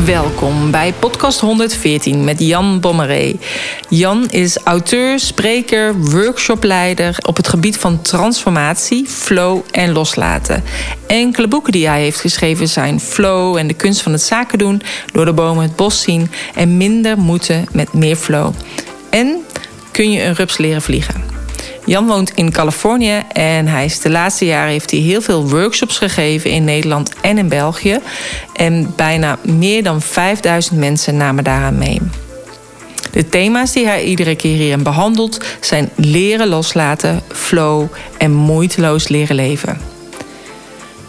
Welkom bij podcast 114 met Jan Bommeré. Jan is auteur, spreker, workshopleider op het gebied van transformatie, flow en loslaten. Enkele boeken die hij heeft geschreven zijn Flow en de kunst van het zaken doen, door de bomen het bos zien en minder moeten met meer flow. En kun je een rups leren vliegen. Jan woont in Californië en hij is de laatste jaren heeft hij heel veel workshops gegeven in Nederland en in België. En bijna meer dan 5000 mensen namen daaraan mee. De thema's die hij iedere keer hierin behandelt zijn leren loslaten, flow en moeiteloos leren leven.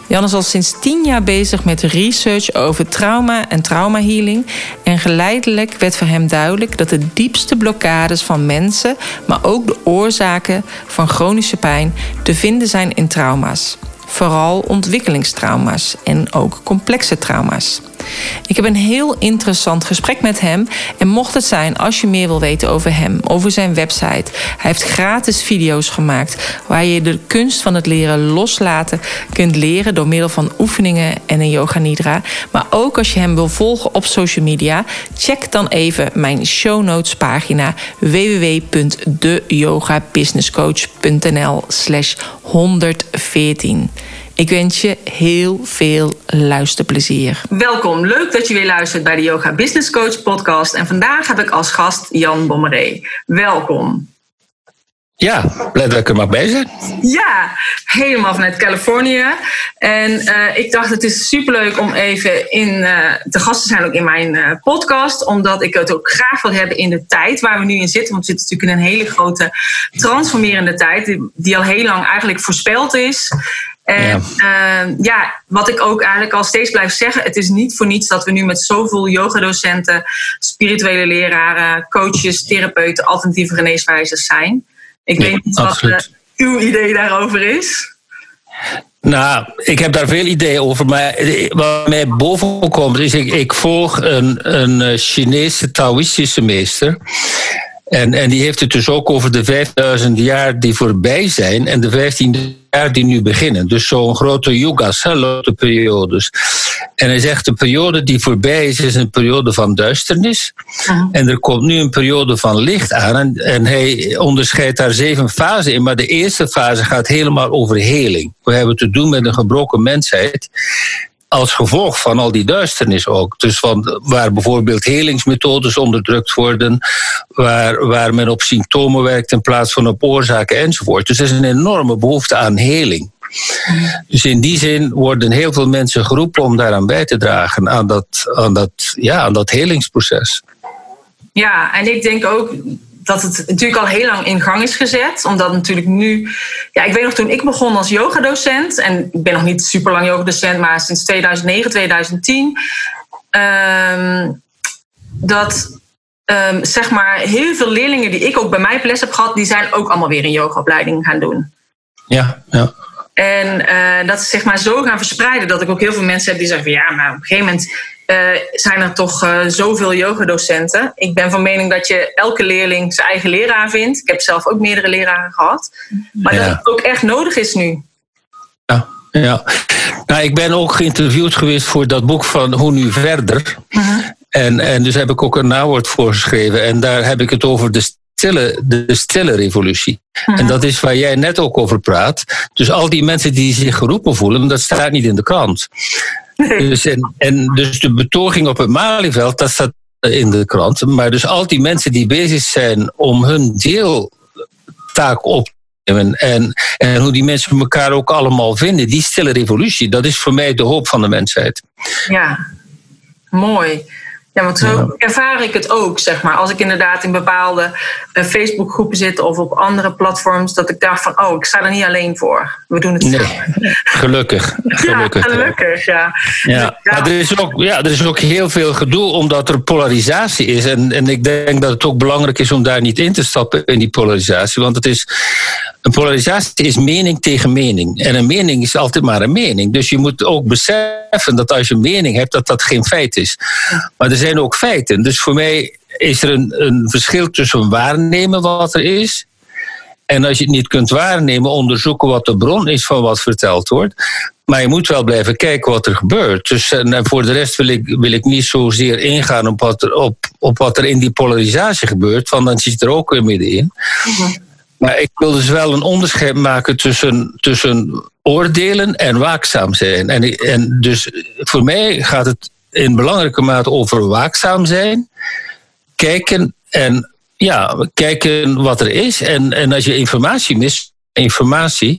Jan is al sinds tien jaar bezig met research over trauma en traumahealing. En geleidelijk werd voor hem duidelijk dat de diepste blokkades van mensen, maar ook de oorzaken van chronische pijn, te vinden zijn in trauma's. Vooral ontwikkelingstrauma's en ook complexe trauma's. Ik heb een heel interessant gesprek met hem. En mocht het zijn als je meer wil weten over hem, over zijn website. Hij heeft gratis video's gemaakt waar je de kunst van het leren loslaten kunt leren door middel van oefeningen en een yoga nidra. Maar ook als je hem wil volgen op social media, check dan even mijn show notes pagina www.deyogabusinesscoach.nl slash 114. Ik wens je heel veel luisterplezier. Welkom, leuk dat je weer luistert bij de Yoga Business Coach podcast. En vandaag heb ik als gast Jan Bommeré. Welkom. Ja, blij dat ik er mag bij zijn. Ja, helemaal vanuit Californië. En uh, ik dacht, het is superleuk om even in, uh, te gast te zijn ook in mijn uh, podcast. Omdat ik het ook graag wil hebben in de tijd waar we nu in zitten. Want we zitten natuurlijk in een hele grote transformerende tijd. Die, die al heel lang eigenlijk voorspeld is. En ja. Uh, ja. wat ik ook eigenlijk al steeds blijf zeggen, het is niet voor niets dat we nu met zoveel yogadocenten, spirituele leraren, coaches, therapeuten, alternatieve geneeswijzers zijn. Ik ja, weet niet wat uh, uw idee daarover is. Nou, ik heb daar veel ideeën over, maar wat mij boven komt is, ik, ik volg een, een Chinese Taoïstische meester. En, en die heeft het dus ook over de 5000 jaar die voorbij zijn en de 15 jaar die nu beginnen. Dus zo'n grote yugas, grote periodes. En hij zegt, de periode die voorbij is, is een periode van duisternis. Uh-huh. En er komt nu een periode van licht aan. En, en hij onderscheidt daar zeven fasen in. Maar de eerste fase gaat helemaal over heling. We hebben te doen met een gebroken mensheid als gevolg van al die duisternis ook. Dus van, waar bijvoorbeeld helingsmethodes onderdrukt worden, waar, waar men op symptomen werkt in plaats van op oorzaken enzovoort. Dus er is een enorme behoefte aan heling. Dus in die zin worden heel veel mensen geroepen om daaraan bij te dragen, aan dat, aan dat, ja, aan dat helingsproces. Ja, en ik denk ook dat het natuurlijk al heel lang in gang is gezet. Omdat natuurlijk nu. Ja, ik weet nog toen ik begon als yogadocent. En ik ben nog niet super lang yogadocent, maar sinds 2009, 2010. Um, dat. Um, zeg maar, heel veel leerlingen die ik ook bij mij les heb gehad, die zijn ook allemaal weer een yogaopleiding gaan doen. Ja, ja. En uh, dat is zeg maar zo gaan verspreiden dat ik ook heel veel mensen heb die zeggen: ja, maar op een gegeven moment uh, zijn er toch uh, zoveel yogadocenten. Ik ben van mening dat je elke leerling zijn eigen leraar vindt. Ik heb zelf ook meerdere leraren gehad. Maar ja. dat het ook echt nodig is nu. Ja, ja. Nou, ik ben ook geïnterviewd geweest voor dat boek van Hoe nu verder. Uh-huh. En, en dus heb ik ook een nawoord voor geschreven. En daar heb ik het over de stille, de stille revolutie. En dat is waar jij net ook over praat. Dus al die mensen die zich geroepen voelen, dat staat niet in de krant. Dus, en, en dus de betoging op het Malieveld, dat staat in de krant. Maar dus al die mensen die bezig zijn om hun deeltaak op te nemen. En, en hoe die mensen elkaar ook allemaal vinden. Die stille revolutie, dat is voor mij de hoop van de mensheid. Ja, mooi. Ja, want zo ervaar ik het ook, zeg maar. Als ik inderdaad in bepaalde uh, Facebookgroepen zit of op andere platforms, dat ik dacht van, oh, ik sta er niet alleen voor. We doen het nee, Gelukkig. Gelukkig. Ja, gelukkig, ja. Ja. ja. Maar er, is ook, ja, er is ook heel veel gedoe omdat er polarisatie is. En, en ik denk dat het ook belangrijk is om daar niet in te stappen in die polarisatie. Want het is, een polarisatie is mening tegen mening. En een mening is altijd maar een mening. Dus je moet ook beseffen dat als je een mening hebt, dat dat geen feit is. Maar er zijn ook feiten. Dus voor mij is er een, een verschil tussen waarnemen wat er is. En als je het niet kunt waarnemen, onderzoeken wat de bron is van wat verteld wordt. Maar je moet wel blijven kijken wat er gebeurt. Dus, en voor de rest wil ik, wil ik niet zozeer ingaan op wat, er, op, op wat er in die polarisatie gebeurt, want dan zit er ook weer middenin. Mm Maar ik wil dus wel een onderscheid maken tussen, tussen oordelen en waakzaam zijn. En, en dus voor mij gaat het in belangrijke mate over waakzaam zijn, kijken en ja, kijken wat er is. En, en als je informatie mist, informatie.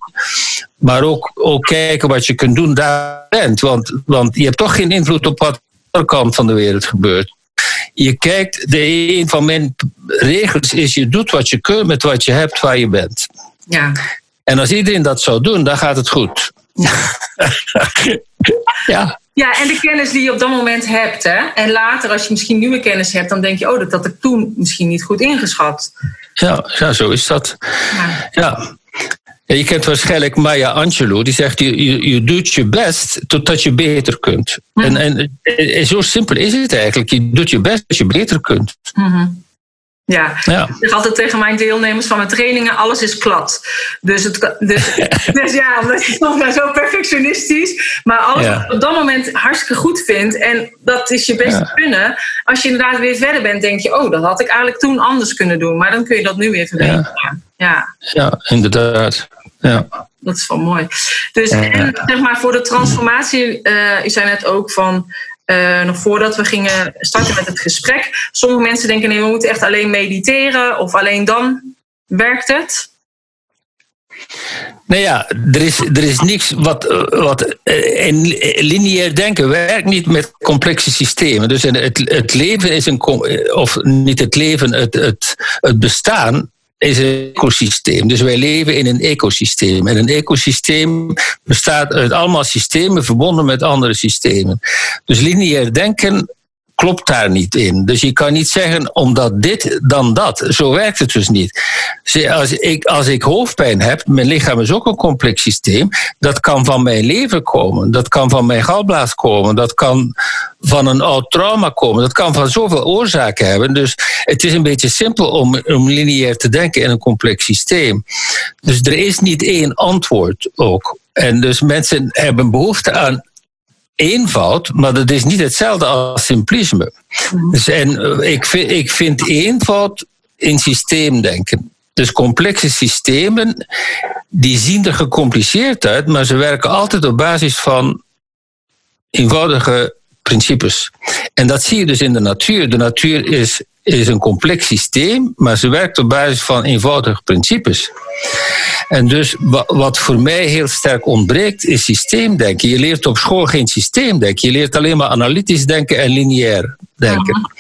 Maar ook, ook kijken wat je kunt doen daar bent. Want, want je hebt toch geen invloed op wat aan de andere kant van de wereld gebeurt. Je kijkt, de een van mijn regels is: je doet wat je kunt met wat je hebt waar je bent. Ja. En als iedereen dat zou doen, dan gaat het goed. Ja. ja. Ja, en de kennis die je op dat moment hebt. Hè? En later, als je misschien nieuwe kennis hebt, dan denk je, oh, dat had ik toen misschien niet goed ingeschat. Ja, ja zo is dat. Ja. ja. je kent waarschijnlijk Maya Angelou, die zegt: je, je, je doet je best totdat je beter kunt. En, en, en, zo simpel is het eigenlijk. Je doet je best als je beter kunt. Mm ja. ja, ik zeg altijd tegen mijn deelnemers van mijn trainingen, alles is klad. Dus, het, dus, dus ja, omdat je soms nou zo perfectionistisch, maar alles ja. op dat moment hartstikke goed vindt en dat is je beste kunnen. Als je inderdaad weer verder bent, denk je, oh, dat had ik eigenlijk toen anders kunnen doen. Maar dan kun je dat nu weer verbeteren. Ja, ja. inderdaad. Ja. Dat is wel mooi. Dus en, zeg maar, voor de transformatie, uh, je zei net ook van uh, nog voordat we gingen starten met het gesprek. Sommige mensen denken: nee, we moeten echt alleen mediteren of alleen dan werkt het. Nou ja, er is, er is niks wat, wat eh, in lineair denken werkt niet met complexe systemen. Dus het, het leven is een, of niet het leven, het, het, het bestaan is een ecosysteem. Dus wij leven in een ecosysteem. En een ecosysteem bestaat uit allemaal systemen verbonden met andere systemen. Dus lineair denken klopt daar niet in. Dus je kan niet zeggen omdat dit, dan dat. Zo werkt het dus niet. Als ik, als ik hoofdpijn heb, mijn lichaam is ook een complex systeem. Dat kan van mijn lever komen. Dat kan van mijn galblaas komen. Dat kan van een oud trauma komen. Dat kan van zoveel oorzaken hebben. Dus het is een beetje simpel om, om lineair te denken in een complex systeem. Dus er is niet één antwoord ook. En dus mensen hebben behoefte aan eenvoud, maar dat is niet hetzelfde als simplisme. Mhm. Dus, en eh, ik vind, ik vind eenvoud in systeemdenken. Dus complexe systemen, die zien er gecompliceerd uit, maar ze werken altijd op basis van eenvoudige principes. En dat zie je dus in de natuur. De natuur is, is een complex systeem, maar ze werkt op basis van eenvoudige principes. En dus wat voor mij heel sterk ontbreekt, is systeemdenken. Je leert op school geen systeemdenken. Je leert alleen maar analytisch denken en lineair denken.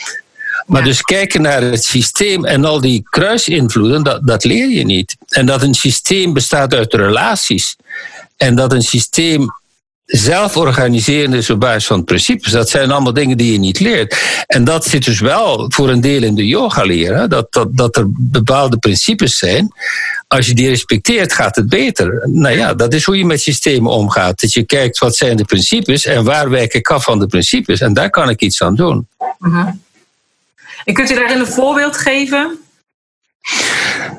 Maar dus kijken naar het systeem en al die kruisinvloeden, dat, dat leer je niet. En dat een systeem bestaat uit relaties. En dat een systeem zelf organiseren is op basis van principes. Dat zijn allemaal dingen die je niet leert. En dat zit dus wel voor een deel in de yoga leren. Dat, dat, dat er bepaalde principes zijn. Als je die respecteert, gaat het beter. Nou ja, dat is hoe je met systemen omgaat. Dat je kijkt wat zijn de principes en waar wijk ik af van de principes. En daar kan ik iets aan doen. En kunt u daarin een voorbeeld geven?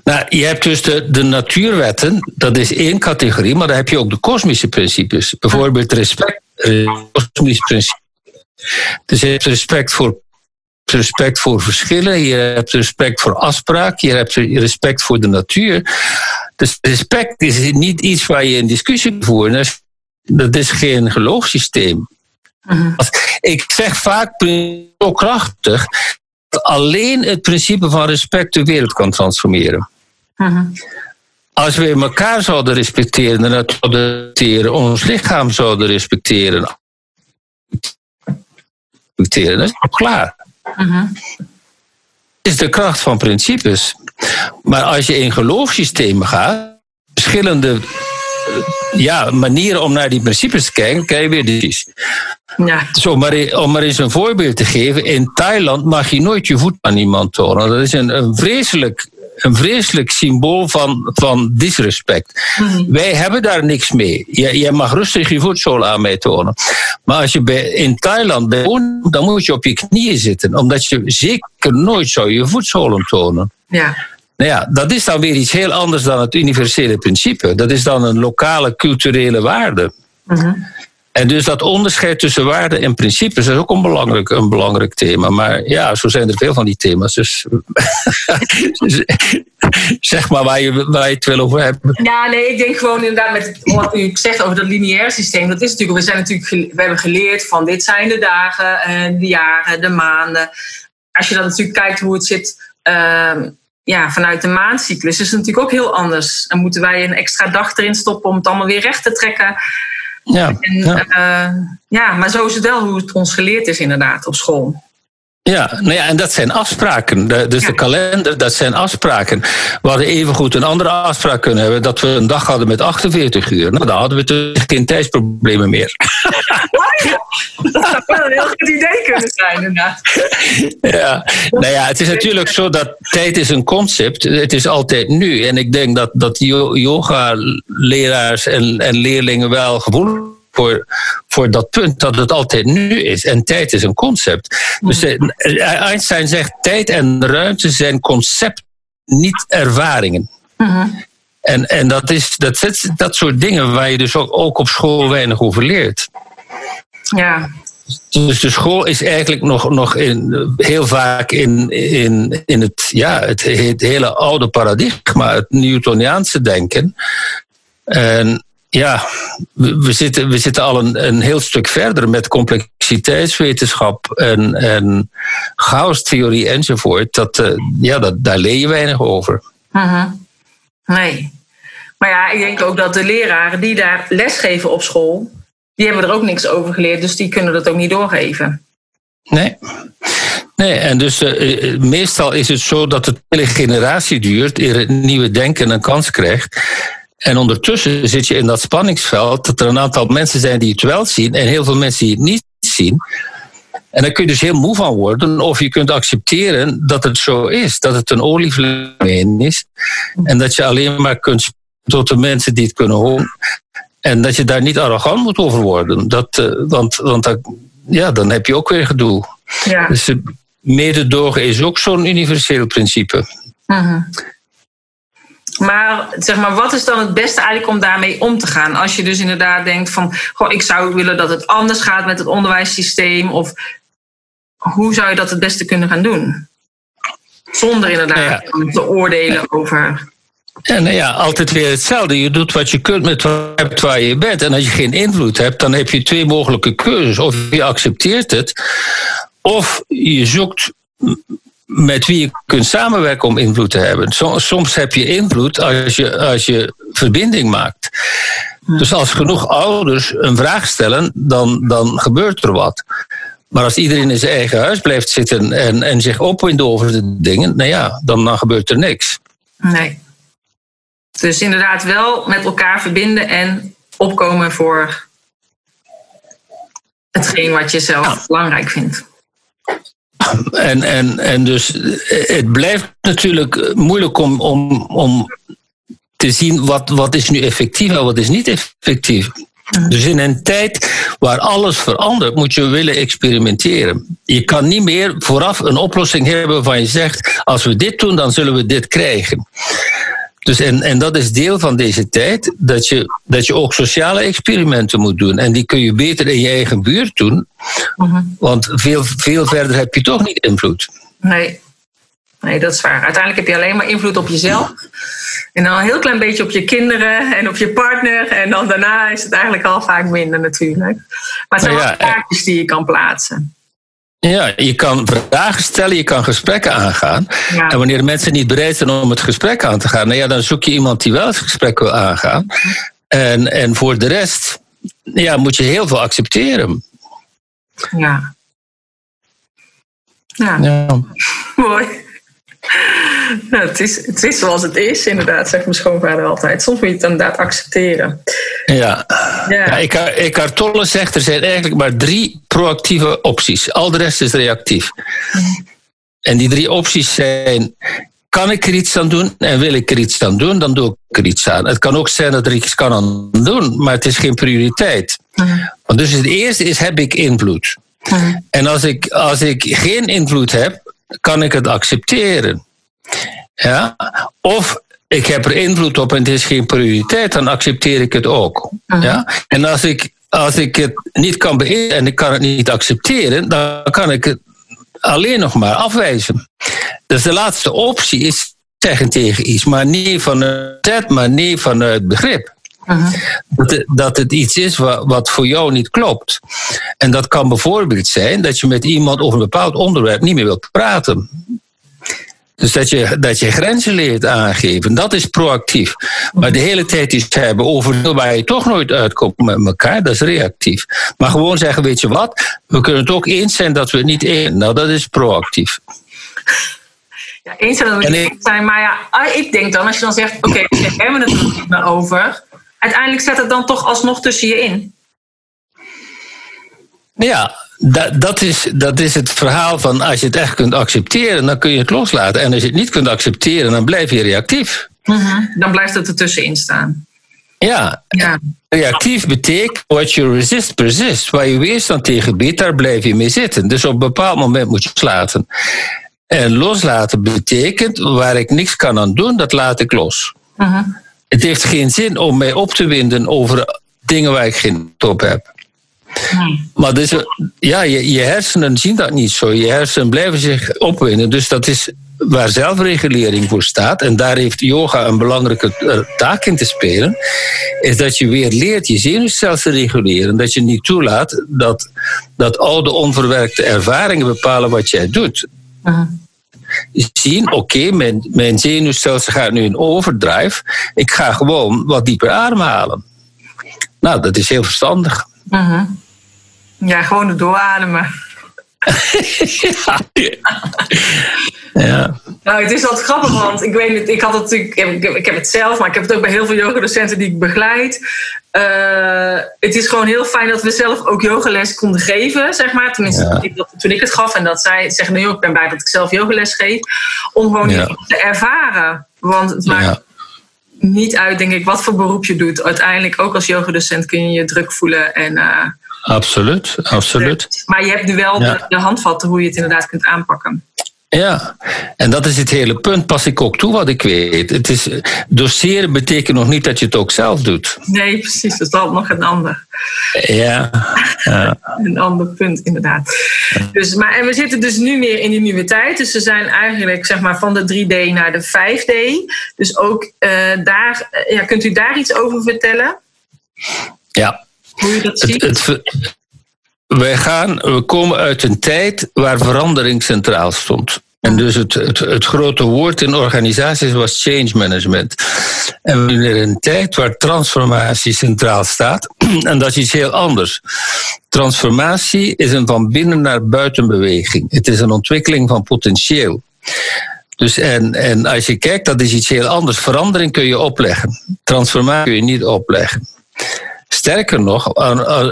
Nou, je hebt dus de, de natuurwetten, dat is één categorie, maar dan heb je ook de kosmische principes. Bijvoorbeeld respect, uh, kosmische principes. Dus je hebt respect voor, respect voor verschillen, je hebt respect voor afspraak, je hebt respect voor de natuur. Dus respect is niet iets waar je een discussie voert. Dat is geen geloofssysteem. Mhm. Ik zeg vaak zo krachtig alleen het principe van respect de wereld kan transformeren. Mhm. Als we elkaar zouden respecteren en het zouden ons lichaam zouden respecteren, respecteren, dat is klaar. is de kracht van principes. Maar als je in geloofssystemen gaat, verschillende ja, manieren om naar die principes te kijken, krijg je weer dit. Ja. Zo, om, maar, om maar eens een voorbeeld te geven. In Thailand mag je nooit je voet aan iemand tonen. Dat is een, een vreselijk een vreselijk symbool van, van disrespect. Mhm. Wij hebben daar niks mee. Jij, jij mag rustig je voetzool aan mij tonen. Maar als je bij, in Thailand bent, dan moet je op je knieën zitten. Omdat je zeker nooit zou je voetzolen tonen. Ja. Nou ja, dat is dan weer iets heel anders dan het universele principe. Dat is dan een lokale culturele waarde. Mm en dus dat onderscheid tussen waarden en principes is ook een belangrijk, een belangrijk thema. Maar ja, zo zijn er veel van die thema's. Dus zeg maar waar je, waar je het wil over hebben. Ja, nee, ik denk gewoon inderdaad met wat u zegt over dat lineair systeem. Dat is natuurlijk, we zijn natuurlijk, we hebben geleerd van dit zijn de dagen, eh, de jaren, de maanden. Als je dan natuurlijk kijkt hoe het zit. Uh, ja, vanuit de maandcyclus is het natuurlijk ook heel anders. En moeten wij een extra dag erin stoppen om het allemaal weer recht te trekken. Ja, en, ja. Uh, ja, maar zo is het wel hoe het ons geleerd is inderdaad op school. Ja, nou ja, en dat zijn afspraken. dus de kalender, dat zijn afspraken. We hadden evengoed een andere afspraak kunnen hebben dat we een dag hadden met 48 uur. Nou, dan hadden we dus geen tijdsproblemen meer. Dat zou wel een heel goed idee kunnen zijn, inderdaad. Ja, nou ja, het is natuurlijk zo dat tijd is een concept. Het is altijd nu. En ik denk dat, dat yoga-leraars en, en leerlingen wel gevoelig voor, voor dat punt dat het altijd nu is. En tijd is een concept. Dus eh, Einstein zegt: tijd en ruimte zijn concept, niet ervaringen. Mhm. En, en dat is dat, dat soort dingen waar je dus ook, ook op school weinig over leert. Ja. Dus de school is eigenlijk nog, nog in, heel vaak in, in, in het, ja, het, het hele oude paradigma, het Newtoniaanse denken. En ja, we, zitten, we zitten al een, een heel stuk verder met complexiteitswetenschap en, en chaostheorie enzovoort. Dat, uh, ja, dat, daar leer je weinig over. Mhm. Nee. Maar ja, ik denk ook dat de leraren die daar lesgeven op school, die hebben er ook niks over geleerd, dus die kunnen dat ook niet doorgeven. Nee. Nee, en dus uh, meestal is het zo dat het hele generatie duurt eer het nieuwe denken een kans krijgt. En ondertussen zit je in dat spanningsveld dat er een aantal mensen zijn die het wel zien en heel veel mensen die het niet zien. En daar kun je dus heel moe van worden, of je kunt accepteren dat het zo is, dat het een olievlek is en dat je alleen maar kunt tot de mensen die het kunnen horen. En dat je daar niet arrogant moet over worden. Dat, uh, want want dat, ja, dan heb je ook weer gedoe. Ja. Dus mededogen is ook zo'n universeel principe. -huh. Maar zeg maar, wat is dan het beste eigenlijk om daarmee om te gaan? Als je dus inderdaad denkt van, goh, ik zou willen dat het anders gaat met het onderwijssysteem. Of hoe zou je dat het beste kunnen gaan doen? Zonder inderdaad ja. te oordelen over. Ja, nou ja, altijd weer hetzelfde. Je doet wat je kunt met waar je bent. En als je geen invloed hebt, dan heb je twee mogelijke keuzes. Of je accepteert het, of je zoekt met wie je kunt samenwerken om invloed te hebben. Soms heb je invloed als je, als je verbinding maakt. Dus als genoeg ouders een vraag stellen, dan, dan gebeurt er wat. Maar als iedereen in zijn eigen huis blijft zitten en, en zich opwindt over de dingen, nou ja, dan, dan gebeurt er niks. Nee. Dus inderdaad wel met elkaar verbinden en opkomen voor hetgeen wat je zelf belangrijk vindt. En, en, en dus het blijft natuurlijk moeilijk om, om, om te zien wat, wat is nu effectief en wat is niet effectief. Dus in een tijd waar alles verandert, moet je willen experimenteren. Je kan niet meer vooraf een oplossing hebben waarvan je zegt: als we dit doen, dan zullen we dit krijgen. Dus en, en dat is deel van deze tijd, dat je, dat je ook sociale experimenten moet doen. En die kun je beter in je eigen buurt doen, mhm. want veel, veel verder heb je toch niet invloed. Nee. nee, dat is waar. Uiteindelijk heb je alleen maar invloed op jezelf. En dan een heel klein beetje op je kinderen en op je partner. En dan daarna is het eigenlijk al vaak minder natuurlijk. Maar het zijn wel kaartjes die je kan plaatsen. Ja, je kan vragen stellen, je kan gesprekken aangaan. En wanneer mensen niet bereid zijn om het gesprek aan te gaan, nou ja, dan zoek je iemand die wel het gesprek wil aangaan. En, en voor de rest ja, moet je heel veel accepteren. Ja. Ja, Ja. mooi. Ja, het, is, het is zoals het is, inderdaad, zegt mijn schoonvader altijd. Soms moet je het inderdaad accepteren. Ja. Ja. Ja, Eckhart Tolle zegt er zijn eigenlijk maar drie proactieve opties. Al de rest is reactief. En die drie opties zijn: kan ik er iets aan doen en wil ik er iets aan doen, dan doe ik er iets aan. Het kan ook zijn dat er iets kan aan doen, maar het is geen prioriteit. Want Dus het eerste is: heb ik invloed? En als ik, als ik geen invloed heb, kan ik het accepteren. Ja? Of ik heb er invloed op en het is geen prioriteit, dan accepteer ik het ook. Ja? En als ik, als ik het niet kan beïnvloeden en ik kan het niet accepteren, dan kan ik het alleen nog maar afwijzen. Dus de laatste optie is zeggen tegen iets, maar niet vanuit maar niet vanuit begrip. Dat het, dat het iets is wat, wat voor jou niet klopt. En dat kan bijvoorbeeld zijn dat je met iemand over een bepaald onderwerp niet meer wilt praten. Dus dat je, dat je grenzen leert aangeven, dat is proactief. Maar de hele tijd iets hebben over waar je toch nooit uitkomt met elkaar, dat is reactief. Maar gewoon zeggen, weet je wat, we kunnen het ook eens zijn dat we het niet eens Nou, dat is proactief. Ja, eens zijn dat we eens zijn, maar ja, ah, ik denk dan, als je dan zegt, oké, we hebben het er niet meer over. Uiteindelijk zet het dan toch alsnog tussen je in. Ja, dat, dat, is, dat is het verhaal van als je het echt kunt accepteren, dan kun je het loslaten. En als je het niet kunt accepteren, dan blijf je reactief. Dan blijft het er tussenin staan. Ja, Ja. reactief betekent what you resist persist. Waar je weerstand tegen biedt, daar blijf je mee zitten. Dus op een bepaald moment moet je loslaten. En loslaten betekent waar ik niks kan aan doen, dat laat ik los. Het heeft geen zin om mij op te winden over dingen waar ik geen top heb. Maar dus, ja, je, je hersenen zien dat niet zo. Je hersenen blijven zich opwinden. Dus dat is waar zelfregulering voor staat. En daar heeft yoga een belangrijke eh, taak in te spelen. Is dat je weer leert je zenuwstelsel te reguleren. Dat je niet toelaat dat, dat oude onverwerkte ervaringen bepalen wat jij doet. Zien, oké, mijn, mijn zenuwstelsel gaat nu in overdrive. Ik ga gewoon wat dieper ademhalen. Nou, dat is heel verstandig. Ja, gewoon doorademen. Ja. Nou, het is altijd grappig, want ik weet het, ik had het natuurlijk, ik heb, ik heb het zelf, maar ik heb het ook bij heel veel yogadocenten die ik begeleid. Eh, het is gewoon heel fijn dat we zelf ook yogales konden geven, zeg maar. Tenminste, Ja. toen, ik, dat- toen ik het gaf en dat zij zeggen, nou, joh, ik ben blij dat ik zelf yogales geef. Om gewoon Ja. te ervaren. Want het maakt Ja. niet uit, denk ik, wat voor beroep je doet. Uiteindelijk, ook als yogadocent, kun je je druk voelen. En, eh, Absoluut, absoluut. maar je hebt nu wel Ja. de, de handvatten hoe je het inderdaad kunt aanpakken. Ja, en dat is het hele punt. Pas ik ook toe wat ik weet. Het is, doseren betekent nog niet dat je het ook zelf doet. Nee, precies. Dat is altijd nog een ander. Ja, ja. Een ander punt, inderdaad. Dus, maar, en we zitten dus nu meer in die nieuwe tijd. Dus we zijn eigenlijk zeg maar, van de 3D naar de 5D. Dus ook eh, daar, eh, ja, kunt u daar iets over vertellen? ja. Hoe u dat ziet? het, wij gaan, we komen uit een tijd waar verandering centraal stond. En dus het, het, het grote woord in organisaties was change management. En we zijn in een tijd waar transformatie centraal staat. En dat is iets heel anders. Transformatie is een van binnen naar buiten beweging. Het is een ontwikkeling van potentieel. Dus en, en als je kijkt, dat is iets heel anders. Verandering kun je opleggen. Transformatie kun je niet opleggen. Sterker nog,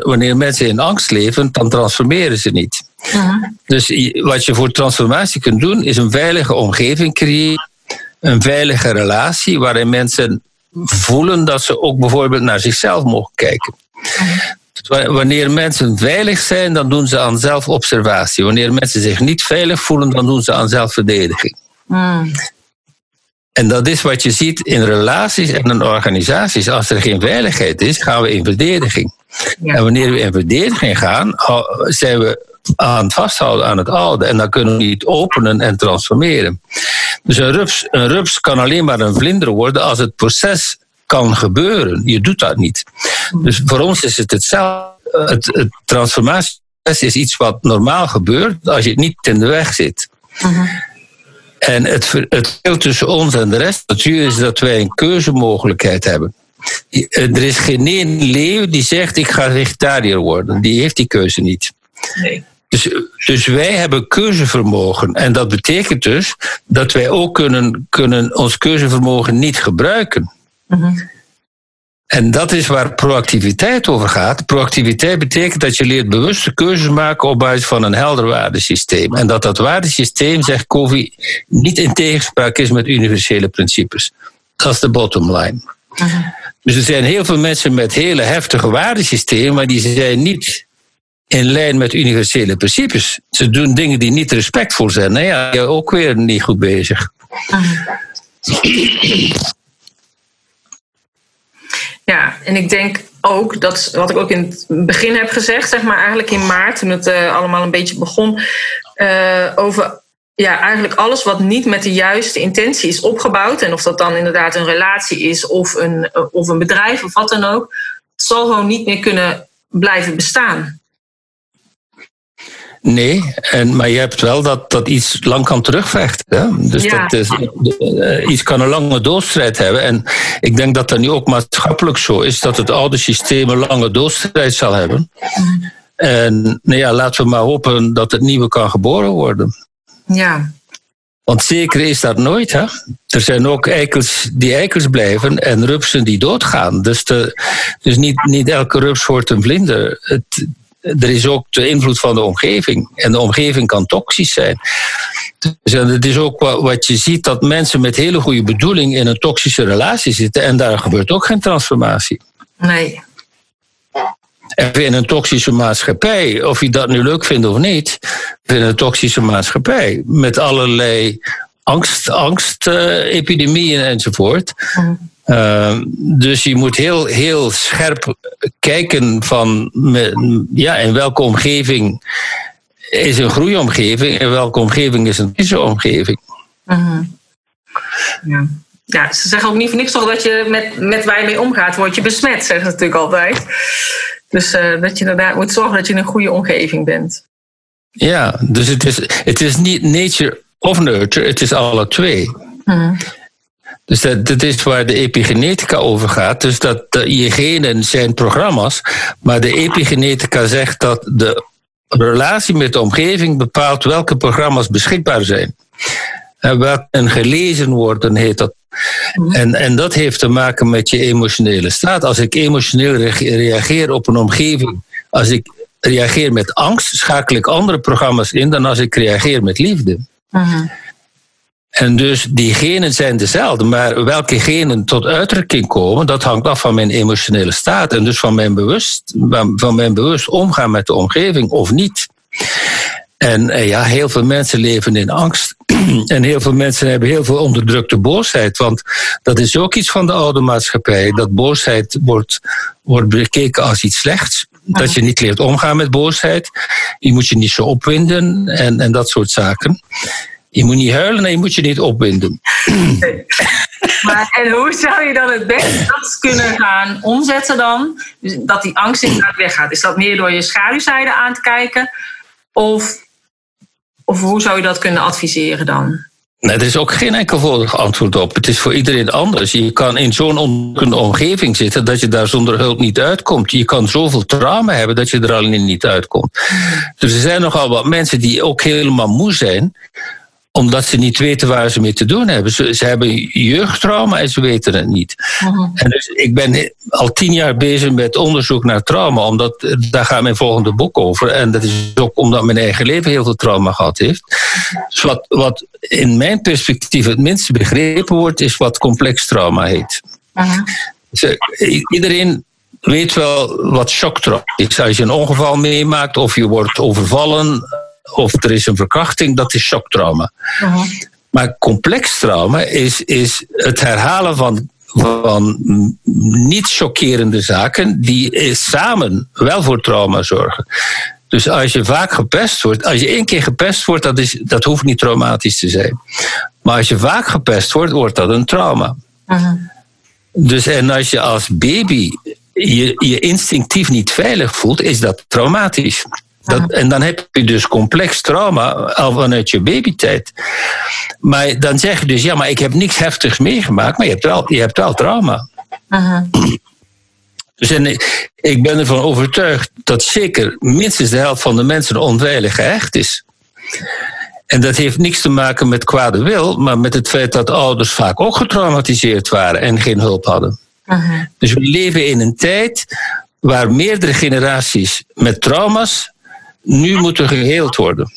wanneer mensen in angst leven, dan transformeren ze niet. Dus wat je voor transformatie kunt doen, is een veilige omgeving creëren. Een veilige relatie waarin mensen voelen dat ze ook bijvoorbeeld naar zichzelf mogen kijken. Dus wa- Wanneer mensen veilig zijn, dan doen ze aan zelfobservatie. Wanneer mensen zich niet veilig voelen, dan doen ze aan zelfverdediging. Mm. En dat is wat je ziet in relaties en in organisaties. Als er geen veiligheid is, gaan we in verdediging. Ja. En wanneer we in verdediging gaan, zijn we aan het vasthouden aan het oude. En dan kunnen we niet openen en transformeren. Dus een rups, een rups kan alleen maar een vlinder worden als het proces kan gebeuren. Je doet dat niet. Dus voor ons is het hetzelfde. Het, het transformatieproces is iets wat normaal gebeurt als je het niet in de weg zit. En het, ver- het verschil tussen ons en de rest van het is dat wij een keuzemogelijkheid hebben. Er is geen één leeuw die zegt ik ga vegetariër worden. Die heeft die keuze niet. Nee. Dus, dus wij hebben keuzevermogen. En dat betekent dus dat wij ook kunnen, kunnen ons keuzevermogen niet gebruiken. En dat is waar proactiviteit over gaat. Proactiviteit betekent dat je leert bewuste keuzes maken op basis van een helder waardesysteem. En dat dat waardesysteem, zegt Covey, niet in tegenspraak is met universele principes. Dat is de bottom line. Dus er zijn heel veel mensen met hele heftige waardesystemen, maar die zijn niet in lijn met universele principes. Ze doen dingen die niet respectvol zijn. Nou ja, ook weer niet goed bezig. Ja, en ik denk ook, dat wat ik ook in het begin heb gezegd, zeg maar eigenlijk in maart, toen het uh, allemaal een beetje begon, uh, over ja, eigenlijk alles wat niet met de juiste intentie is opgebouwd, en of dat dan inderdaad een relatie is of een, of een bedrijf of wat dan ook, zal gewoon niet meer kunnen blijven bestaan. Nee, en, maar je hebt wel dat, dat iets lang kan terugvechten. Hè? Dus Ja. dat is, eh, iets kan een lange doodstrijd hebben. En ik denk dat dat nu ook maatschappelijk zo is, dat het oude systeem een lange doodstrijd zal hebben. En nou ja, laten we maar hopen dat het nieuwe kan geboren worden. Ja, Want zeker is dat nooit. Hè? Er zijn ook eikels die eikels blijven en rupsen die doodgaan. Dus, de, dus niet, niet elke rups wordt een vlinder. Het, er is ook de invloed van de omgeving. En de omgeving kan toxisch zijn. Dus en het is ook wa- wat je ziet dat mensen met hele goede bedoeling in een toxische relatie zitten. En daar gebeurt ook geen transformatie. nee. En in een toxische maatschappij, of je dat nu leuk vindt of niet, in een toxische maatschappij met allerlei angst, angstepidemieën enzovoort. Uh, dus je moet heel, heel scherp kijken van me- ja, in welke omgeving is een groeiomgeving en welke omgeving is een kriseomgeving. Mhm. Ja. ja, ze zeggen ook niet voor niks toch dat je met, met waar je mee omgaat, word je besmet, zeggen ze natuurlijk altijd. Dus eh, dat je inderdaad moet zorgen dat je in een goede omgeving bent. Ja, dus het is, het is niet nature of nurture, het is alle twee. Mhm. Dus dat, dat is waar de epigenetica over gaat. Dus dat je genen zijn programma's, maar de epigenetica zegt dat de relatie met de omgeving bepaalt welke programma's beschikbaar zijn. En welke en gelezen worden, heet dat. En, en dat heeft te maken met je emotionele staat. Als ik emotioneel reage- reageer op een omgeving, als ik reageer met angst, schakel ik andere programma's in dan als ik reageer met liefde. Mhm. En dus die genen zijn dezelfde, maar welke genen tot uitdrukking komen, dat hangt af van mijn emotionele staat en dus van mijn bewust, van mijn bewust omgaan met de omgeving of niet. En eh, ja, heel veel mensen leven in angst. En heel veel mensen hebben heel veel onderdrukte boosheid. Want dat is ook iets van de oude maatschappij. Dat boosheid wordt, wordt bekeken als iets slechts. Dat je niet leert omgaan met boosheid. Je moet je niet zo opwinden en, en dat soort zaken. Je moet niet huilen en je moet je niet opwinden. Maar, en hoe zou je dan het beste kunnen gaan omzetten dan? Dus dat die angst inderdaad weggaat. Is dat meer door je schaduwzijde aan te kijken? Of, of hoe zou je dat kunnen adviseren dan? Nee, er is ook geen enkelvoudig antwoord op. Het is voor iedereen anders. Je kan in zo'n omgeving zitten dat je daar zonder hulp niet uitkomt. Je kan zoveel trauma hebben dat je er alleen niet uitkomt. Dus er zijn nogal wat mensen die ook helemaal moe zijn omdat ze niet weten waar ze mee te doen hebben. Ze, ze hebben jeugdtrauma en ze weten het niet. En dus ik ben al tien jaar bezig met onderzoek naar trauma, omdat daar gaat mijn volgende boek over. En dat is ook omdat mijn eigen leven heel veel trauma gehad heeft. Dus wat, wat in mijn perspectief het minste begrepen wordt, is wat complex trauma heet. Dus, eh, iedereen weet wel wat shocktrauma is. Als je een ongeval meemaakt of je wordt overvallen of er is een verkrachting, dat is shocktrauma. Maar complex trauma is, is het herhalen van, van niet chockerende zaken die eh, samen wel voor trauma zorgen. Dus als je vaak gepest wordt, als je één keer gepest wordt, dat, is, dat hoeft niet traumatisch te zijn. Maar als je vaak gepest wordt, wordt dat een trauma. Dus en als je als baby je, je instinctief niet veilig voelt, is dat traumatisch. Dat, en dan heb je dus complex trauma al vanuit je babytijd. Maar dan zeg je dus, ja, maar ik heb niks heftigs meegemaakt, maar je hebt wel, je hebt wel trauma. Dus en ik ben ervan overtuigd dat zeker minstens de helft van de mensen onveilig gehecht is. En dat heeft niks te maken met kwade wil, maar met het feit dat ouders vaak ook getraumatiseerd waren en geen hulp hadden. Dus we leven in een tijd waar meerdere generaties met trauma's nu moeten geheeld worden.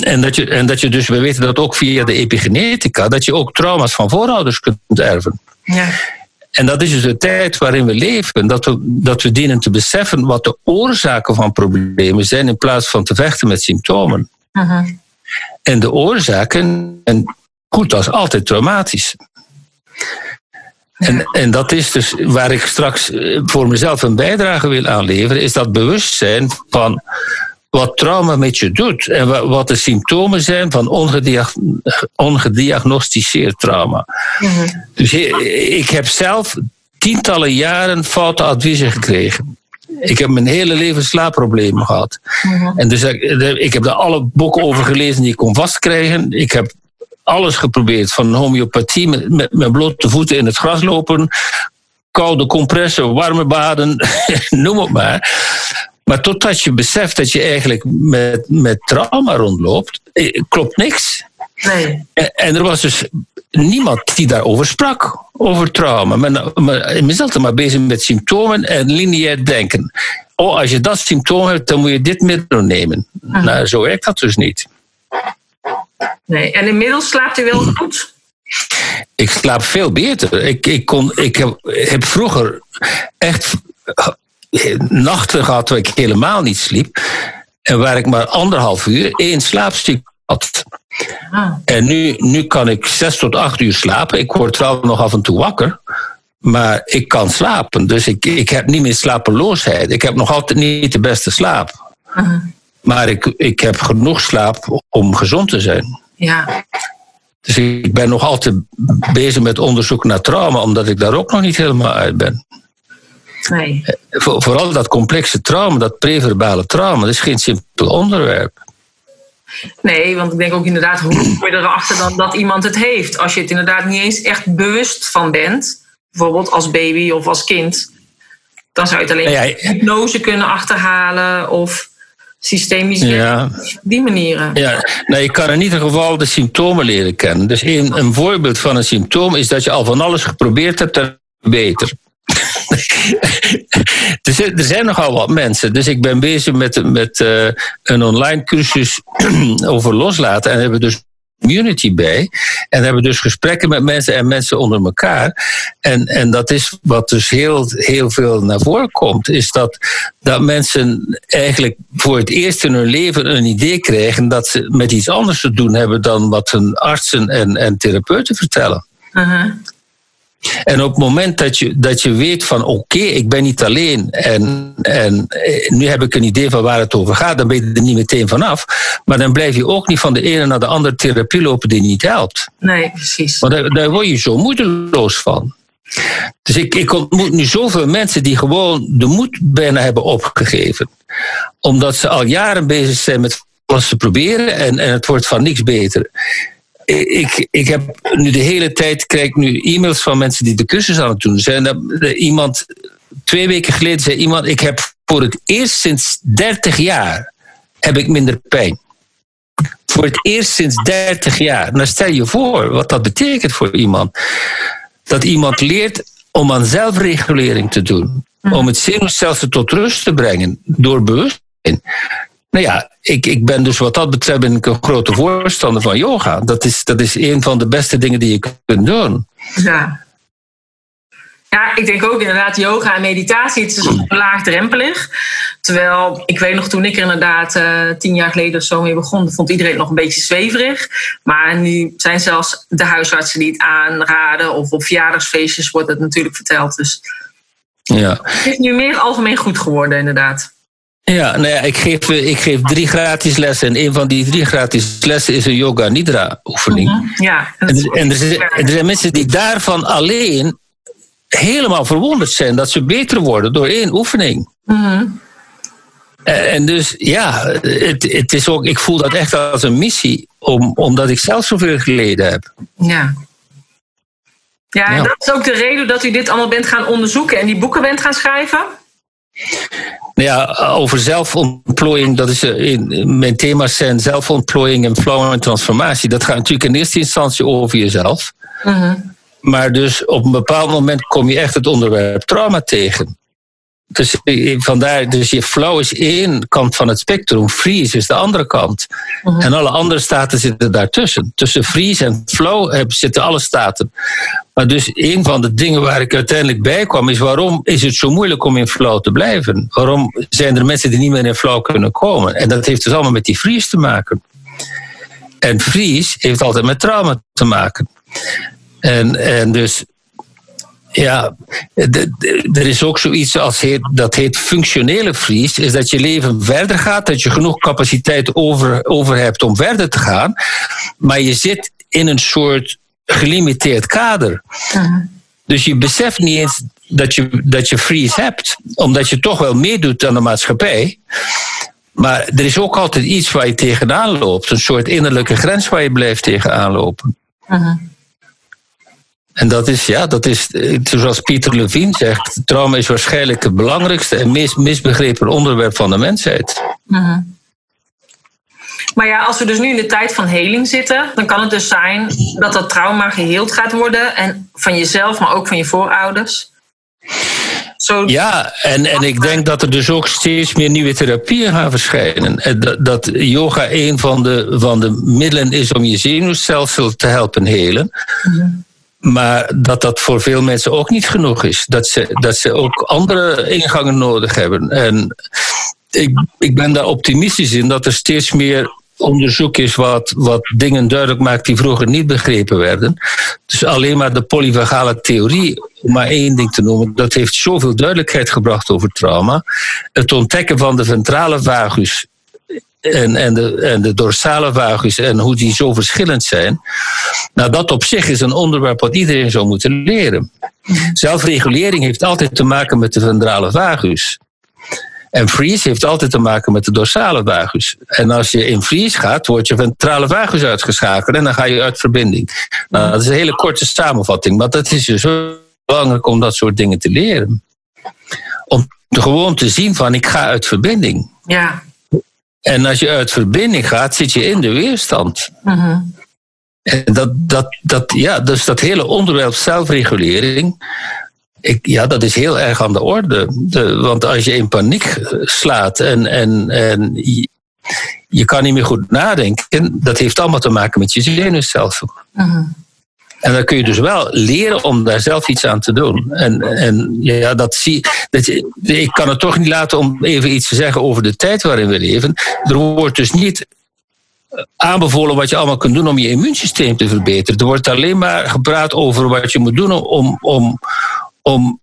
En, dat je, en dat je dus, we weten dat ook via de epigenetica, dat je ook trauma's van voorouders kunt erven. Ja. En dat is dus de tijd waarin we leven. Dat we, dat we dienen te beseffen wat de oorzaken van problemen zijn in plaats van te vechten met symptomen. Uh-huh. En de oorzaken, en goed, dat is altijd traumatisch. En, en dat is dus waar ik straks eh, voor mezelf een bijdrage wil aanleveren, is dat bewustzijn van wat trauma met je doet en wat de symptomen zijn van ongediagnosticeerd trauma. Mhm. Dus ik heb zelf tientallen jaren foute adviezen gekregen. Ik heb mijn hele leven slaapproblemen gehad. Mhm. En dus ik heb er alle boeken over gelezen die ik kon vastkrijgen. Ik heb alles geprobeerd, van homeopathie met, met, met blote voeten in het gras lopen, koude compressen, warme baden, noem het maar. Maar totdat je beseft dat je eigenlijk met, met trauma rondloopt, eh, klopt niks. Nee. En, er was dus niemand die daarover sprak, over trauma. Men, men is altijd maar bezig met symptomen en lineair denken. Oh, als je dat symptoom hebt, dan moet je dit middel nemen. Mhm. Nou, zo werkt dat dus niet. Nee, en inmiddels slaapt u wel goed? Ik slaap veel beter. Ik, ik, kon, ik heb, heb vroeger echt nachten gehad waar ik helemaal niet sliep. En waar ik maar anderhalf uur één slaapziek had. Ah. En nu, nu kan ik zes tot acht uur slapen. Ik word wel nog af en toe wakker. Maar ik kan slapen. Dus ik, ik heb niet meer slapeloosheid. Ik heb nog altijd niet de beste slaap. Uh Maar ik, ik heb genoeg slaap om gezond te zijn. Ja. Dus ik ben nog altijd bezig met onderzoek naar trauma, omdat ik daar ook nog niet helemaal uit ben. Nee. Vooral dat complexe trauma, dat preverbale trauma, dat is geen simpel onderwerp. Nee, want ik denk ook inderdaad, hoe kom je erachter dan dat iemand het heeft? Als je het inderdaad niet eens echt bewust van bent, bijvoorbeeld als baby of als kind, dan zou je het alleen ja, hypnose kunnen achterhalen of systemisch ja. die manieren. Ja, nou, je kan in ieder geval de symptomen leren kennen. Dus een, een voorbeeld van een symptoom is dat je al van alles geprobeerd hebt en beter. er zijn nogal wat mensen. Dus ik ben bezig met, met uh, een online cursus over loslaten. En hebben dus community bij. En hebben dus gesprekken met mensen en mensen onder elkaar. En, en dat is wat dus heel, heel veel naar voren komt. Is dat, dat mensen eigenlijk voor het eerst in hun leven een idee krijgen dat ze met iets anders te doen hebben dan wat hun artsen en, en therapeuten vertellen. En op het moment dat je, dat je weet van oké, ik ben niet alleen en, en eh, nu heb ik een idee van waar het over gaat, dan ben je er niet meteen vanaf. Maar dan blijf je ook niet van de ene naar de andere therapie lopen die niet helpt. Nee, precies. Want daar, daar word je zo moedeloos van. Dus ik, ik ontmoet nu zoveel mensen die gewoon de moed bijna hebben opgegeven. Omdat ze al jaren bezig zijn met alles te proberen en, en het wordt van niks beter ik, ik heb nu de hele tijd krijg nu e-mails van mensen die de cursus aan het doen zijn. Dat, iemand, twee weken geleden zei iemand: Ik heb voor het eerst sinds 30 jaar heb ik minder pijn. Voor het eerst sinds 30 jaar. Nou, stel je voor wat dat betekent voor iemand. Dat iemand leert om aan zelfregulering te doen. Om het zenuwstelsel tot rust te brengen door bewustzijn. Nou ja, ik, ik ben dus wat dat betreft ben ik een grote voorstander van yoga. Dat is, dat is een van de beste dingen die je kunt doen. Ja. Ja, ik denk ook inderdaad yoga en meditatie, het is laagdrempelig. Terwijl, ik weet nog toen ik er inderdaad uh, tien jaar geleden of zo mee begon, vond iedereen nog een beetje zweverig. Maar nu zijn zelfs de huisartsen die het aanraden, of op verjaardagsfeestjes wordt het natuurlijk verteld. Dus ja. het is nu meer algemeen goed geworden, inderdaad. Ja, nou ja, ik geef, ik geef drie gratis lessen. En een van die drie gratis lessen is een yoga nidra oefening. Mhm, ja, en, er, en er, zijn, er zijn mensen die daarvan alleen helemaal verwonderd zijn dat ze beter worden door één oefening. Mhm. En dus ja, het, het is ook, ik voel dat echt als een missie, om, omdat ik zelf zoveel geleden heb. Ja. Ja, en dat is ook de reden dat u dit allemaal bent gaan onderzoeken en die boeken bent gaan schrijven? Nou ja, over zelfontplooiing, dat is eh, in, mijn thema's zijn zelfontplooiing en flow en transformatie. Dat gaat natuurlijk in eerste instantie over jezelf. Mhm. Maar dus op een bepaald moment kom je echt het onderwerp trauma tegen. Dus vandaar, dus je flow is één kant van het spectrum, freeze is de andere kant. Mhm. En alle andere staten zitten daartussen. Tussen freeze en flow zitten alle staten. Maar dus een van de dingen waar ik uiteindelijk bij kwam, is waarom is het zo moeilijk om in flow te blijven? Waarom zijn er mensen die niet meer in flow kunnen komen? En dat heeft dus allemaal met die freeze te maken. En freeze heeft altijd met trauma te maken. En, en dus ja, er is ook zoiets als heet, dat heet functionele vries. Is dat je leven verder gaat, dat je genoeg capaciteit over, over hebt om verder te gaan. Maar je zit in een soort gelimiteerd kader. Dus je beseft niet eens dat je, dat je freeze hebt, omdat je toch wel meedoet aan de maatschappij. Maar er is ook altijd iets waar je tegenaan loopt, een soort innerlijke grens waar je blijft tegenaan lopen. En dat is, ja, dat is, zoals Pieter Levine zegt, trauma is waarschijnlijk het belangrijkste en meest misbegrepen onderwerp van de mensheid. Mhm. Maar ja, als we dus nu in de tijd van heling zitten, dan kan het dus zijn dat dat trauma geheeld gaat worden. En van jezelf, maar ook van je voorouders. Zo... Ja, en, en ik denk dat er dus ook steeds meer nieuwe therapieën gaan verschijnen. Dat, dat yoga een van de, van de middelen is om je zenuwstelsel te helpen helen. Mm maar dat dat voor veel mensen ook niet genoeg is. Dat ze, dat ze ook andere ingangen nodig hebben. En ik, ik ben daar optimistisch in dat er steeds meer onderzoek is wat, wat dingen duidelijk maakt die vroeger niet begrepen werden. Dus alleen maar de polyvagale theorie, om maar één ding te noemen, dat heeft zoveel duidelijkheid gebracht over trauma. Het ontdekken van de ventrale vagus en, en, de, en de dorsale vagus en hoe die zo verschillend zijn. Nou, dat op zich is een onderwerp wat iedereen zou moeten leren. Zelfregulering heeft altijd te maken met de ventrale vagus. En freeze heeft altijd te maken met de dorsale vagus. En als je in freeze gaat, wordt je ventrale vagus uitgeschakeld en dan ga je uit verbinding. Nou, dat is een hele korte samenvatting, maar dat is dus belangrijk om dat soort dingen te leren. Om gewoon te zien van ik ga uit verbinding. Ja. En als je uit verbinding gaat, zit je in de weerstand. Mhm. En dat, dat, dat, ja, dus dat hele onderwerp zelfregulering, ik, ja, dat is heel erg aan de orde. De, want als je in paniek slaat en, en, en je, je, kan niet meer goed nadenken, dat heeft allemaal te maken met je zenuwstelsel. Uh en dan kun je dus wel leren om daar zelf iets aan te doen. En, en ja, dat zie dat, ik kan het toch niet laten om even iets te zeggen over de tijd waarin we leven. Er wordt dus niet aanbevolen wat je allemaal kunt doen om je immuunsysteem te verbeteren. Er wordt alleen maar gepraat over wat je moet doen om, om, om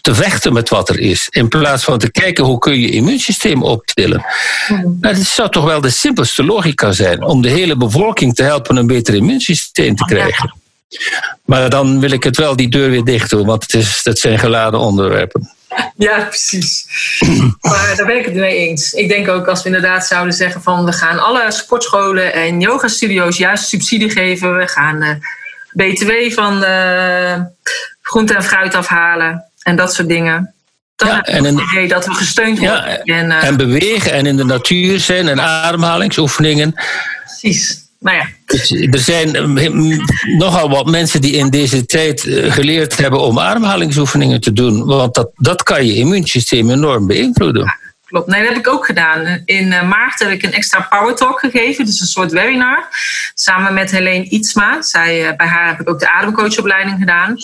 te vechten met wat er is. In plaats van te kijken hoe kun je immuunsysteem optillen. Hmm. Nou, dat zou toch wel de simpelste logica zijn om de hele bevolking te helpen een beter immuunsysteem te krijgen. Maar dan wil ik het wel die deur weer dicht doen, want het, is, het zijn geladen onderwerpen. Ja, precies. maar daar ben ik het mee eens. Ik denk ook als we inderdaad zouden zeggen van we gaan alle sportscholen en yoga-studio's juist subsidie geven. We gaan uh, eh, BTW van uh, groente en fruit afhalen en dat soort dingen. Dan ja, en het idee dat we gesteund worden. en, uh, en bewegen en in de natuur zijn en ademhalingsoefeningen. Precies. Nou ja. Dus er zijn eh, nogal wat mensen die in deze tijd eh, geleerd hebben om ademhalingsoefeningen te doen. Want dat, dat kan je immuunsysteem enorm beïnvloeden. klopt. Nee, dat heb ik ook gedaan. In eh, maart heb ik een extra power talk gegeven, dus een soort webinar. Samen met Helene Ietsma. Zij, bij haar heb ik ook de ademcoachopleiding gedaan.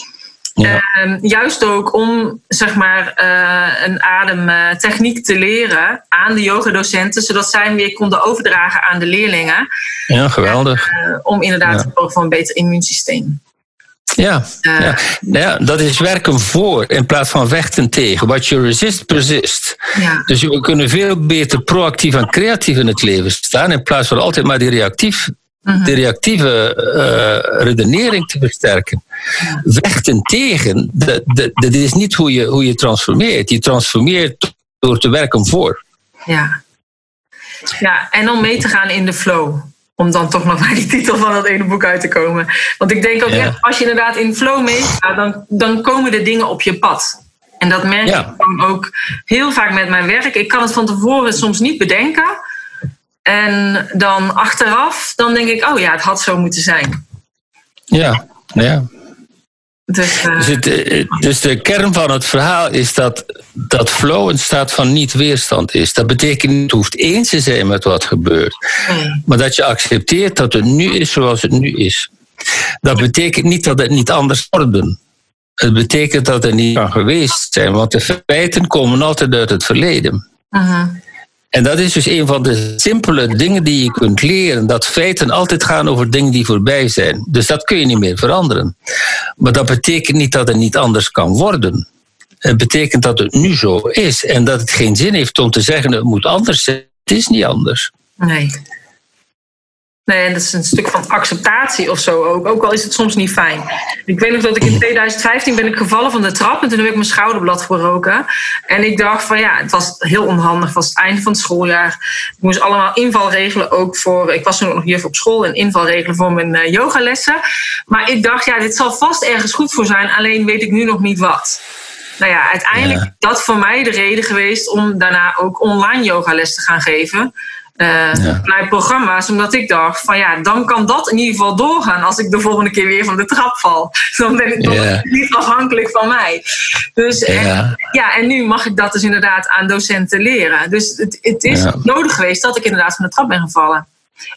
Ehm, juist ook om zeg maar, uh, een ademtechniek te leren aan de yogadocenten, zodat zij hem weer konden overdragen aan de leerlingen. Ja, geweldig. Uh, om inderdaad ja. voor een beter immuunsysteem. Ja, uh, ja. ja, dat is werken voor in plaats van vechten tegen. What you resist, persist. Ja. Dus we kunnen veel beter proactief en creatief in het leven staan in plaats van altijd maar die reactief. De reactieve uh, redenering te versterken. Vechten tegen, dat, dat, dat, is niet hoe je, hoe je transformeert. Je transformeert door te werken voor. Ja. ja, en om mee te gaan in de flow. Om dan toch nog bij die titel van dat ene boek uit te komen. Want ik denk ook, ja. als je inderdaad in flow meegaat, dan, dan komen de dingen op je pad. En dat merk ik dan ook heel vaak met mijn werk. Ik kan het van tevoren soms niet bedenken. En dan achteraf, dan denk ik, oh ja, het had zo moeten zijn. Ja, ja. Dus, uh... dus, het, eh, dus, de kern van het verhaal is dat, dat flow een staat van niet-weerstand is. Dat betekent niet, het hoeft eens te zijn met wat gebeurt. Maar dat je accepteert dat het nu is zoals het nu is. Dat betekent niet dat het niet anders worden. Het betekent dat het niet kan geweest zijn, want de feiten komen altijd uit het verleden. Uh en dat is dus een van de simpele dingen die je kunt leren. Dat feiten altijd gaan over dingen die voorbij zijn. Dus dat kun je niet meer veranderen. Maar dat betekent niet dat het niet anders kan worden. Het betekent dat het nu zo is. En dat het geen zin heeft om te zeggen het moet anders zijn. Het is niet anders. Nee. Nee, en dat is een stuk van acceptatie of zo ook. Ook al is het soms niet fijn. Ik weet nog dat ik in 2015 ben ik gevallen van de trap en toen heb ik mijn schouderblad gebroken. En ik dacht van ja, het was heel onhandig. Het was het einde van het schooljaar. Ik moest allemaal inval regelen ook voor. Ik was toen nog hier op school en inval regelen voor mijn uh, yogalessen. Maar ik dacht ja, dit zal vast ergens goed voor zijn. Alleen weet ik nu nog niet wat. Nou ja, uiteindelijk is dat voor mij de reden geweest om daarna ook online yogales te gaan geven uh, ja. programma's. Omdat ik dacht van ja, dan kan dat in ieder geval doorgaan als ik de volgende keer weer van de trap val. Dan ben ik toch niet afhankelijk van mij. Dus en, ja, en nu mag ik dat dus inderdaad aan docenten leren. Dus het, het is nodig geweest dat ik inderdaad van de trap ben gevallen.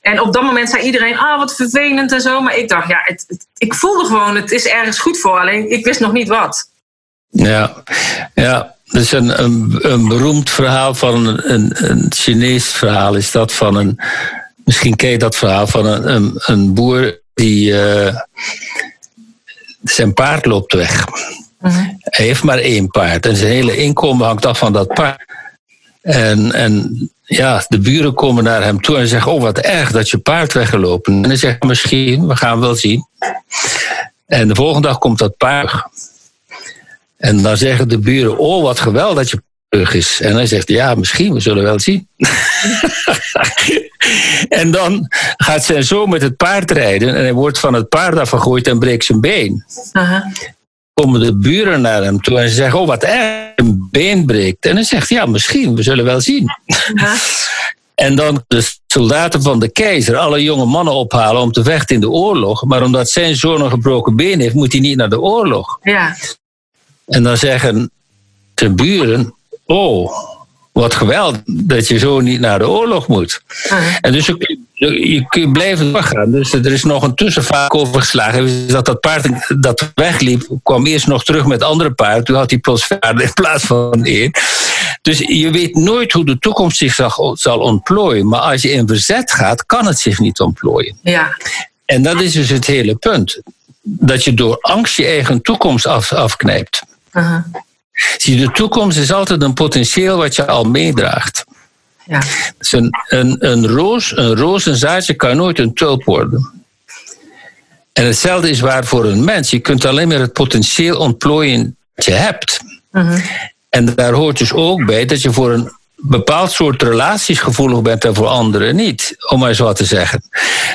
En op dat moment zei iedereen, ah, wat vervelend en zo. Maar ik dacht, ja, het, ik voelde gewoon, het is ergens goed voor. Alleen ik wist nog niet wat. Ja, ja. Dat is een, een, beroemd verhaal van een, een, een Chinees verhaal. Is dat van een. Misschien ken je dat verhaal van een, een, een boer die. Uh, zijn paard loopt weg. Mhm. Hij heeft maar één paard en zijn hele inkomen hangt af van dat paard. En, en ja, de buren komen naar hem toe en zeggen: Oh, wat erg dat je paard weggelopen. En hij zegt: Misschien, we gaan wel zien. En de volgende dag komt dat paard. En dan zeggen de buren, oh wat geweldig dat je terug is. En hij zegt, ja, misschien, we zullen wel zien. en dan gaat zijn zoon met het paard rijden en hij wordt van het paard afgegooid en breekt zijn been. Uh Komen de buren naar hem toe en ze zeggen, oh wat erg, een been breekt. En hij zegt, ja, misschien, we zullen wel zien. En dan de soldaten van de keizer alle jonge mannen ophalen om te vechten in de oorlog. Maar omdat zijn zoon een gebroken been heeft, moet hij niet naar de oorlog. Ja. En dan zeggen de buren: Oh, wat geweldig dat je zo niet naar de oorlog moet. Uh-huh. En dus je, je, je blijven doorgaan. Dus er is nog een tussenvaak overgeslagen. Dat dat paard dat wegliep, kwam eerst nog terug met andere paarden. Toen had hij plots vader in plaats van één. Dus je weet nooit hoe de toekomst zich zal, zal ontplooien. Maar als je in verzet gaat, kan het zich niet ontplooien. Ja. En dat is dus het hele punt. Dat je door angst je eigen toekomst af, afknijpt. Zie, de toekomst is altijd een potentieel wat je al meedraagt. Ja. Dus een, een, een roos, een rozenzaadje kan nooit een tulp worden. En hetzelfde is waar voor een mens. Je kunt alleen maar het potentieel ontplooien dat je hebt. Uh En daar hoort dus ook bij dat je voor een bepaald soort relaties gevoelig bent en voor anderen niet, om maar zo te zeggen.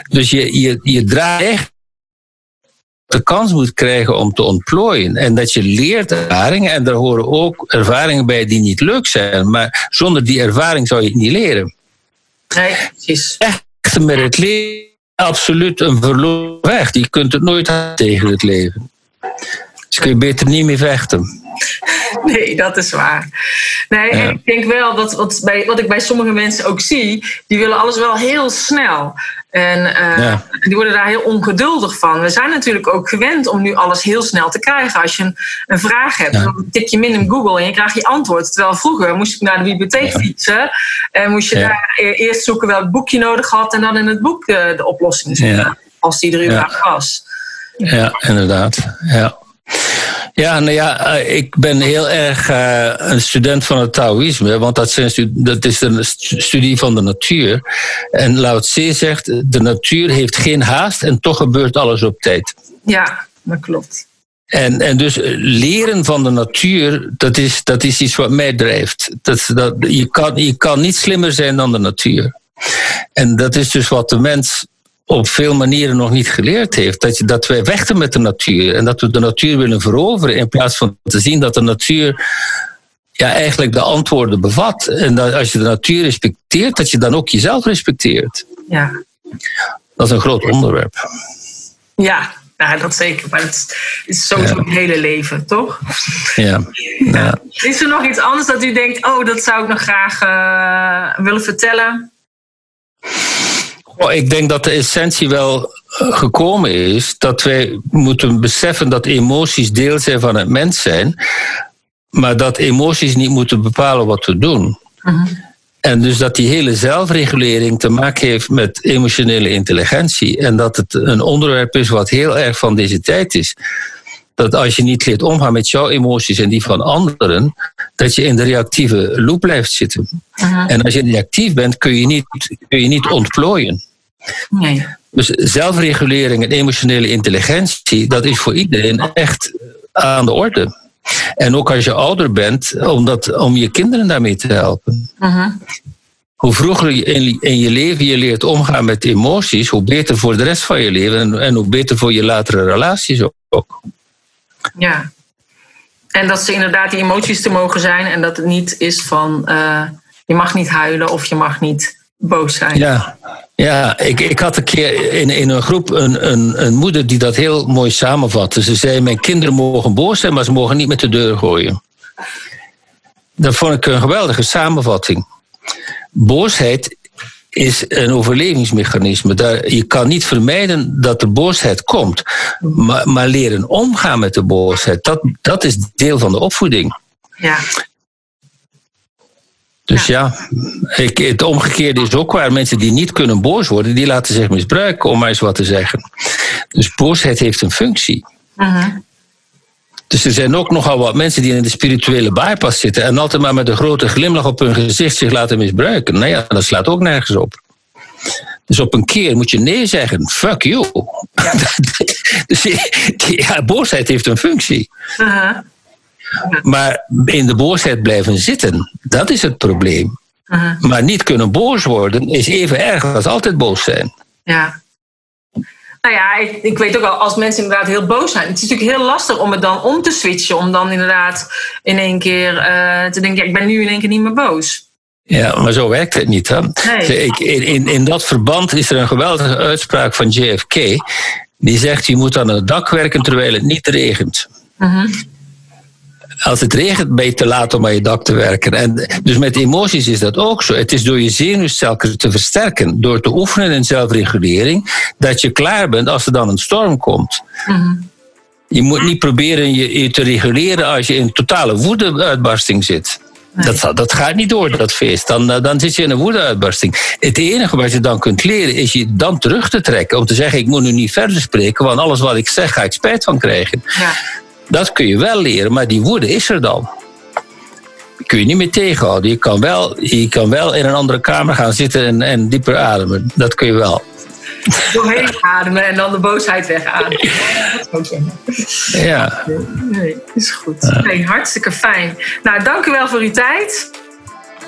Dus je, je, je draagt de kans moet krijgen om te ontplooien. En dat je leert ervaringen, en daar horen ook ervaringen bij die niet leuk zijn. Maar zonder die ervaring zou je het niet leren. Nee, precies. Echt met het leven absoluut een verloren weg. Je kunt het nooit tegen het leven. Dus kun je beter niet meer vechten. Nee, dat is waar. Nee, ik denk wel dat wat, bij, wat ik bij sommige mensen ook zie, die willen alles wel heel snel. En uh, die worden daar heel ongeduldig van. We zijn natuurlijk ook gewend om nu alles heel snel te krijgen. Als je een, een vraag hebt, dan tik je min in Google en je krijgt je antwoord. Terwijl vroeger moest je naar de bibliotheek fietsen en moest je daar e-, eerst zoeken welk boek je nodig had en dan in het boek de, de oplossing zoeken, als die er überhaupt was. Ja, inderdaad. Ja. Ja, nou ja, eh, ik ben heel erg uh, een student van het Taoïsme, want dat, zijn, dat is een studie van de natuur. En Lao Tse zegt, de natuur heeft geen haast en toch gebeurt alles op tijd. Ja, dat klopt. En, en dus leren van de natuur, dat is, dat is iets wat mij drijft. Dat, dat, je, kan, je kan niet slimmer zijn dan de natuur. En dat is dus wat de mens op veel manieren nog niet geleerd heeft. Dat, je, dat wij vechten met de natuur en dat we de natuur willen veroveren in plaats van te zien dat de natuur ja, eigenlijk de antwoorden bevat. En dat als je de natuur respecteert, dat je dan ook jezelf respecteert. Ja. Dat is een groot onderwerp. Ja, ja dat zeker. Maar het is sowieso het hele leven, toch? Ja. ja. Is er nog iets anders dat u denkt, oh, dat zou ik nog graag uh, willen vertellen? Oh, ik denk dat de essentie wel eh, gekomen is dat wij moeten beseffen dat emoties deel zijn van het mens zijn, maar dat emoties niet moeten bepalen wat we doen. Mhm. En dus dat die hele zelfregulering te maken heeft met emotionele intelligentie. En dat het een onderwerp is wat heel erg van deze tijd is. Dat als je niet leert omgaan met jouw emoties en die van anderen, dat je in de reactieve loop blijft zitten. En als je reactief bent, kun je niet, kun je niet ontplooien. Nee. Dus zelfregulering en emotionele intelligentie, dat is voor iedereen echt aan de orde. En ook als je ouder bent, om, dat, om je kinderen daarmee te helpen. Hoe vroeger je in, in, je leven je leert omgaan met emoties, hoe beter voor de rest van je leven en, en hoe beter voor je latere relaties ook. Ja. En dat ze inderdaad die emoties te mogen zijn en dat het niet is van uh, je mag niet huilen of je mag niet boos zijn. Ja, ja ik, ik had een keer in, in een groep een, een, een moeder die dat heel mooi samenvatte. Ze zei: Mijn kinderen mogen boos zijn, maar ze mogen niet met de deur gooien. Dat vond ik een geweldige samenvatting. Boosheid is een overlevingsmechanisme. Daar, je kan niet vermijden dat er boosheid komt. Maar, maar leren omgaan met de boosheid, dat, dat is deel van de opvoeding. Ja. Dus ja, ik, het omgekeerde is ook waar. Mensen die niet kunnen boos worden, die laten zich misbruiken, om maar eens wat te zeggen. Dus boosheid heeft een functie. Uh Dus er zijn ook nogal wat mensen die in de spirituele bypass zitten en altijd maar met een grote glimlach op hun gezicht zich laten misbruiken. Nou ja, dat slaat ook nergens op. Dus op een keer moet je nee zeggen. Fuck you. Ja. dus ja, boosheid heeft een functie. Uh maar in de boosheid blijven zitten, dat is het probleem. Maar niet kunnen boos worden is even erg als altijd boos zijn. Ja. Nou ja, ik, ik, weet ook wel, als mensen inderdaad heel boos zijn, het is natuurlijk heel lastig om het dan om te switchen. Om dan inderdaad in één keer uh, te denken, ja, ik ben nu in één keer niet meer boos. Ja, maar zo werkt het niet. Hè? Nee. Ik, in, in dat verband is er een geweldige uitspraak van JFK. Die zegt, je moet aan het dak werken terwijl het niet regent. Uh-huh als het regent, ben je te laat om aan je dak te werken. En dus met emoties is dat ook zo. Het is door je zenuwstelsels te versterken, door te oefenen in zelfregulering, dat je klaar bent als er dan een storm komt. Je moet niet proberen je, te reguleren als je in totale woedeuitbarsting zit. Dat, dat gaat niet door, dat feest. Dan, eh, dan zit je in een woedeuitbarsting. Het enige wat je dan kunt leren is je dan terug te trekken. Om te zeggen, ik moet nu niet verder spreken, want alles wat ik zeg ga ik spijt van krijgen. Ja. Dat kun je wel leren, maar die woede is er dan. Die kun je niet meer tegenhouden. Je kan wel, je kan wel in een andere kamer gaan zitten en, en dieper ademen. Dat kun je wel. Doorheen ademen en dan de boosheid wegademen. Ja. Nee, is goed. Nee, hartstikke fijn. Nou, dank u wel voor uw tijd.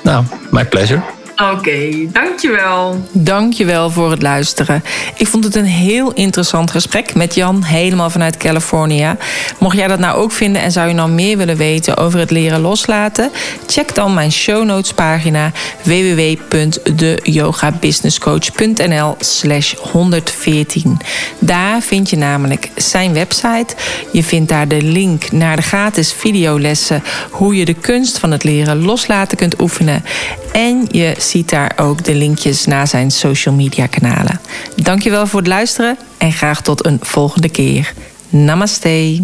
Nou, my pleasure. Oké, okay, dankjewel. Dankjewel voor het luisteren. Ik vond het een heel interessant gesprek met Jan, helemaal vanuit California. Mocht jij dat nou ook vinden en zou je nou meer willen weten over het leren loslaten, check dan mijn show notes pagina www.deyogabusinesscoach.nl slash 114. Daar vind je namelijk zijn website. Je vindt daar de link naar de gratis videolessen hoe je de kunst van het leren loslaten kunt oefenen. En je ziet daar ook de linkjes naar zijn social media kanalen. Dankjewel voor het luisteren en graag tot een volgende keer. Namaste.